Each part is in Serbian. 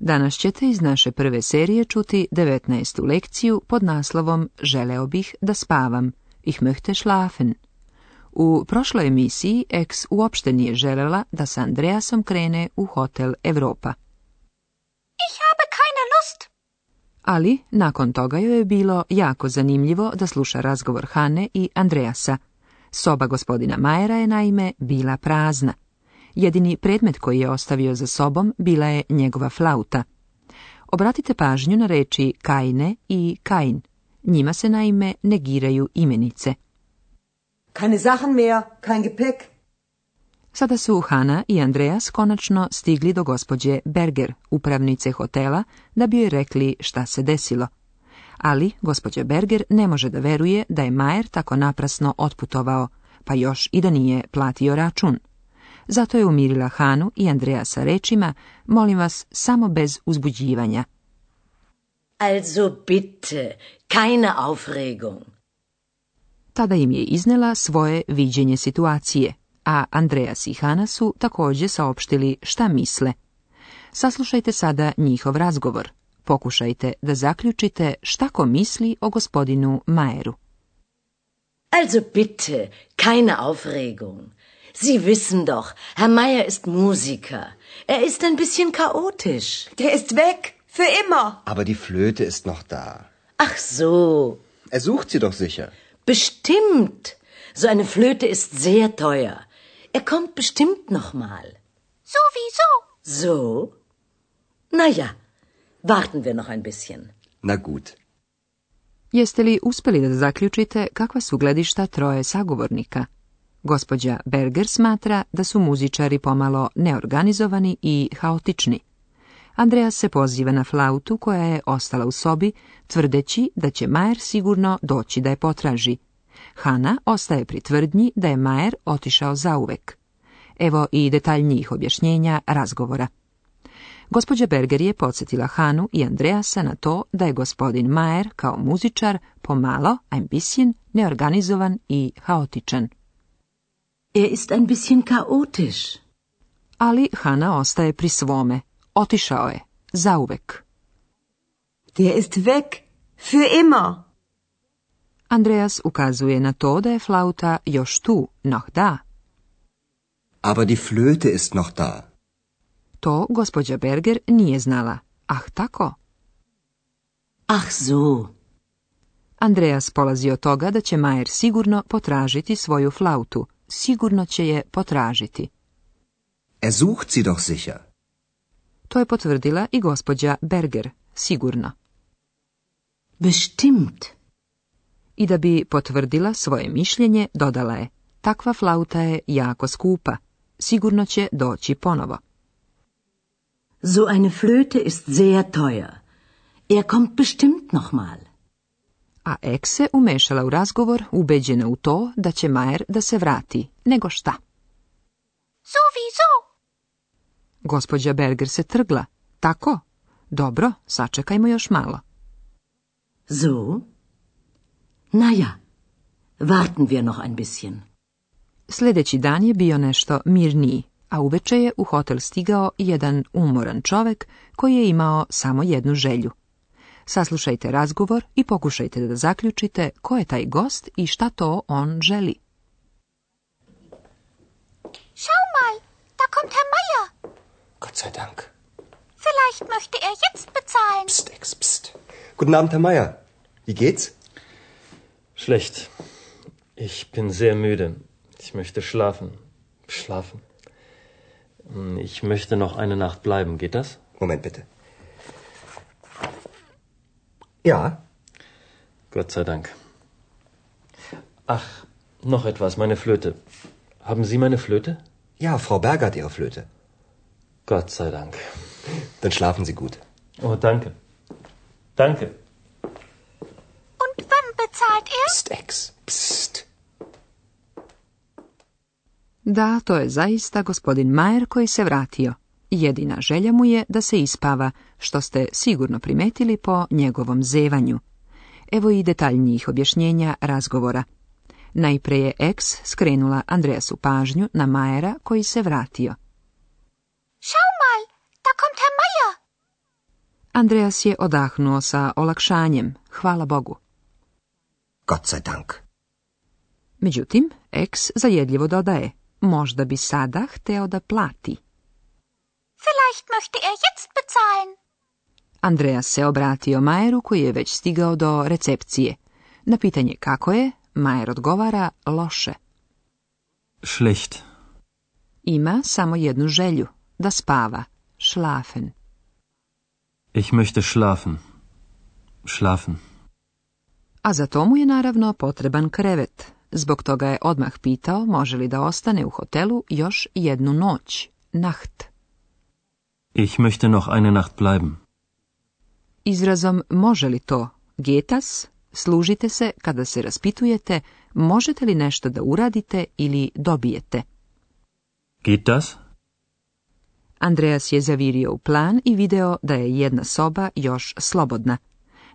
Danas ćete iz naše prve serije čuti 19. lekciju pod naslovom Želeo bih da spavam. Ich möchte schlafen. U prošloj emisiji Eks uopšte nije želela da sa Andreasom krene u Hotel Europa. Ich habe keine Lust. Ali, nakon toga joj je bilo jako zanimljivo da sluša razgovor Hane i Andreasa. Soba gospodina Majera je naime bila prazna. Jedini predmet koji je ostavio za sobom bila je njegova flauta. Obratite pažnju na reči Kajne i Kain. Njima se naime negiraju imenice. Keine Sachen mehr, kein Gepäck. Sada su Hana i Andreas konačno stigli do gospođe Berger, upravnice hotela, da bi joj rekli šta se desilo. Ali gospođa Berger ne može da veruje da je Majer tako naprasno otputovao, pa još i da nije platio račun. Zato je umirila Hanu i Andreja sa rečima, molim vas, samo bez uzbuđivanja. Also bitte, keine Aufregung. Tada im je iznela svoje viđenje situacije, a Andreas i Hana su također saopštili šta misle. Saslušajte sada njihov razgovor. Pokušajte da zaključite šta ko misli o gospodinu maeru. Also bitte, keine Aufregung. Sie wissen doch, Herr Meier ist Musiker. Er ist ein bisschen chaotisch. Der ist weg. Für immer. Aber die Flöte ist noch da. Ach so. Er sucht sie doch sicher. Bestimmt. So eine Flöte ist sehr teuer. Er kommt bestimmt nochmal. Sowieso. So? Na ja, warten wir noch ein bisschen. Na gut. Jeste li uspeli da zaključite kakva su gledišta troje sagovornika? Gospođa Berger smatra da su muzičari pomalo neorganizovani i haotični. Andreas se poziva na flautu koja je ostala u sobi, tvrdeći da će Majer sigurno doći da je potraži. Hana ostaje pri tvrdnji da je Majer otišao zauvek. Evo i detaljnijih objašnjenja razgovora. Gospođa Berger je podsjetila Hanu i Andreasa na to da je gospodin Majer kao muzičar pomalo ambisjen, neorganizovan i haotičan. Er ist ein bisschen chaotisch. Ali Hana ostaje pri svome. Otišao je. Zauvek. Der ist weg. Für immer. Andreas ukazuje na to da je flauta još tu, noch da. Aber die Flöte ist noch da. To gospođa Berger nije znala. Ah tako? Ach, so. Andreas polazi od toga da će Majer sigurno potražiti svoju flautu, sigurno će je potražiti. Er sucht sie doch sicher. To je potvrdila i gospođa Berger, sigurno. Bestimmt. I da bi potvrdila svoje mišljenje, dodala je, takva flauta je jako skupa, sigurno će doći ponovo. So eine Flöte ist sehr teuer. Er kommt bestimmt mal a Ek se umešala u razgovor, ubeđena u to da će Majer da se vrati, nego šta. Sofi, vizo Gospođa Berger se trgla. Tako? Dobro, sačekajmo još malo. So? Naja, ja, warten wir noch ein bisschen. Sljedeći dan je bio nešto mirniji, a uveče je u hotel stigao jedan umoran čovek koji je imao samo jednu želju Saslušajte razgovor i pokušajte da zaključite ko je taj gost i šta to on želi. Schau mal, da kommt Herr Meier. Gott sei Dank. Vielleicht möchte er jetzt bezahlen. Psst, ex, pst. Guten Abend, Herr Meier. Wie geht's? Schlecht. Ich bin sehr müde. Ich möchte schlafen. Schlafen. Ich möchte noch eine Nacht bleiben. Geht das? Moment bitte. Ja. Gott sei Dank. Ach, noch etwas, meine Flöte. Haben Sie meine Flöte? Ja, Frau Berger hat Ihre Flöte. Gott sei Dank. Dann schlafen Sie gut. Oh, danke. Danke. Und wann bezahlt er? Psst, Ex. Psst. Da, to je zaista gospodin Majer koji se vratio. Jedina želja mu je da se ispava, što ste sigurno primetili po njegovom zevanju. Evo i detaljnijih objašnjenja razgovora. Najprije je Eks skrenula Andreasu pažnju na Majera koji se vratio. Schau mal, da kommt Andreas je odahnuo sa olakšanjem, hvala Bogu. Gott sei Dank. Međutim, Eks zajedljivo dodaje, možda bi sada hteo da plati. Vielleicht möchte er jetzt bezahlen. Andreas se obratio Majeru koji je već stigao do recepcije. Na pitanje kako je, Majer odgovara loše. Schlecht. Ima samo jednu želju, da spava, schlafen. Ich möchte schlafen. Schlafen. A za to mu je naravno potreban krevet. Zbog toga je odmah pitao može li da ostane u hotelu još jednu noć, nacht. Ich möchte noch eine Nacht bleiben. Izrazom može li to, getas, služite se kada se raspitujete možete li nešto da uradite ili dobijete. Geht das? Andreas je zavirio u plan i video da je jedna soba još slobodna.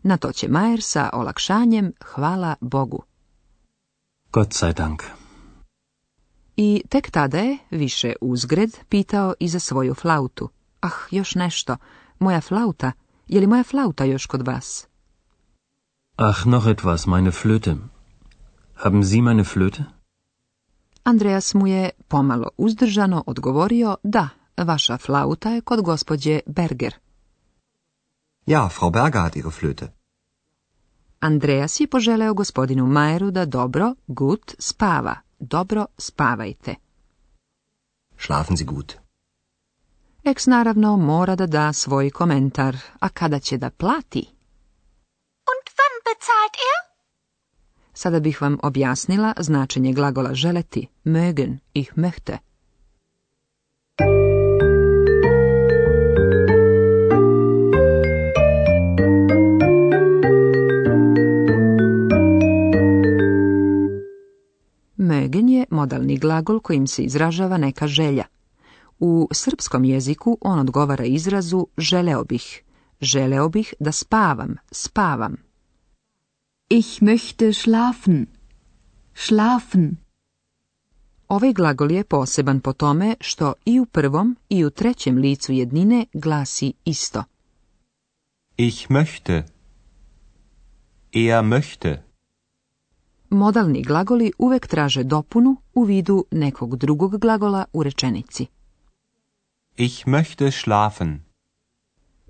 Na to će Majer sa olakšanjem hvala Bogu. Gott sei I tek tada je, više uzgred, pitao i za svoju flautu. Ah, još nešto. Moja flauta. Je li moja flauta još kod vas? Ach, noch etwas, meine Flöte. Haben Sie meine Flöte? Andreas mu je pomalo uzdržano odgovorio da, vaša flauta je kod gospođe Berger. Ja, Frau Berger hat ihre Flöte. Andreas je poželeo gospodinu Majeru da dobro, gut, spava. Dobro, spavajte. Schlafen Sie gut. Ex naravno mora da da svoj komentar, a kada će da plati? Und wann bezahlt er? Sada bih vam objasnila značenje glagola želeti, mögen i möchte. Mögen je modalni glagol kojim se izražava neka želja. U srpskom jeziku on odgovara izrazu želeo bih. Želeo bih da spavam, spavam. Ich möchte schlafen. Schlafen. Ovaj glagol je poseban po tome što i u prvom i u trećem licu jednine glasi isto. Ich möchte. Er möchte. Modalni glagoli uvek traže dopunu u vidu nekog drugog glagola u rečenici. Ich möchte schlafen.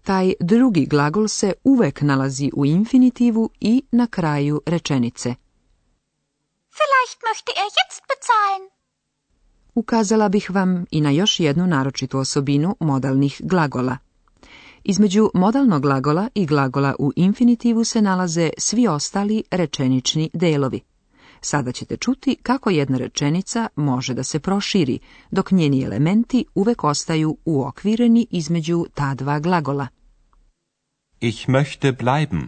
Taj drugi glagol se uvek nalazi u infinitivu i na kraju rečenice. Vielleicht möchte er jetzt bezahlen. Ukazala bih vam i na još jednu naročitu osobinu modalnih glagola. Između modalnog glagola i glagola u infinitivu se nalaze svi ostali rečenični delovi. Sada ćete čuti kako jedna rečenica može da se proširi, dok njeni elementi uvek ostaju uokvireni između ta dva glagola. Ich möchte bleiben.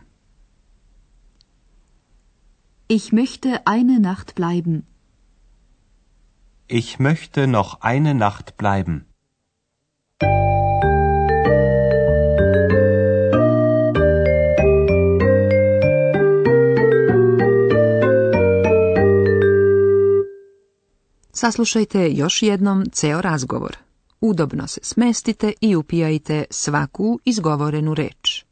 Ich möchte eine Nacht bleiben. Ich möchte noch eine Nacht bleiben. Saslušajte još jednom ceo razgovor. Udobno se smestite i upijajte svaku izgovorenu reč.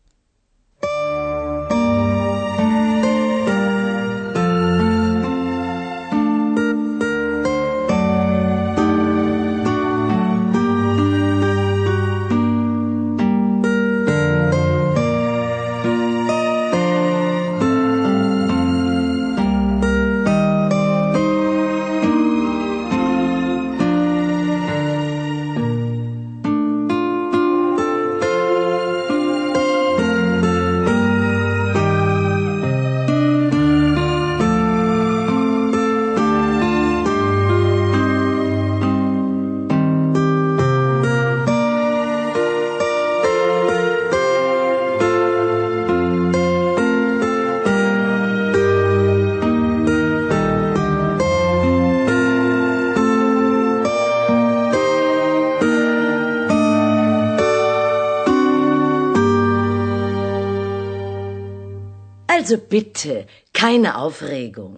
Also bitte, keine Aufregung.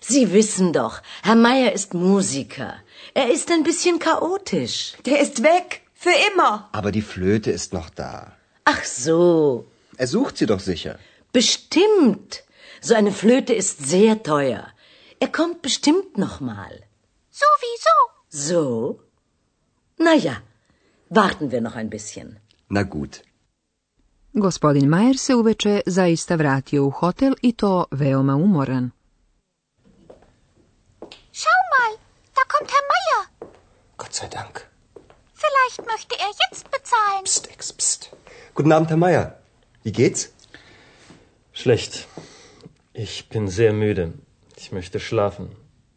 Sie wissen doch, Herr Meier ist Musiker. Er ist ein bisschen chaotisch. Der ist weg. Für immer. Aber die Flöte ist noch da. Ach so. Er sucht sie doch sicher. Bestimmt. So eine Flöte ist sehr teuer. Er kommt bestimmt nochmal. mal. Sowieso. So? Na ja, warten wir noch ein bisschen. Na gut. Gospodin Majer se uveče zaista vratio u hotel i to veoma umoran. Schau mal, da kommt Herr Meier. Gott sei Dank. Vielleicht möchte er jetzt bezahlen. Psst, ex, psst. Guten Abend, Herr Meier. Wie geht's? Schlecht. Ich bin sehr müde. Ich möchte schlafen.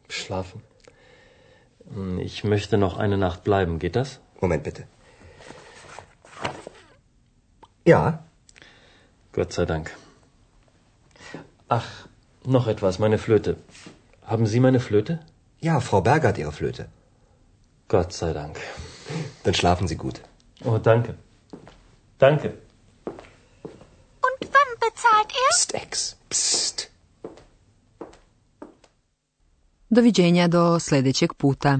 Schlafen. Ich möchte noch eine Nacht bleiben. Geht das? Moment bitte. Ja, Gott sei Dank. Ach, noch etwas, meine Flöte. Haben Sie meine Flöte? Ja, Frau Berger hat Ihre Flöte. Gott sei Dank. Dann schlafen Sie gut. Oh, danke. Danke. Und wann bezahlt er? Psst, Ex. Psst. Doviđenja do sledecek puta.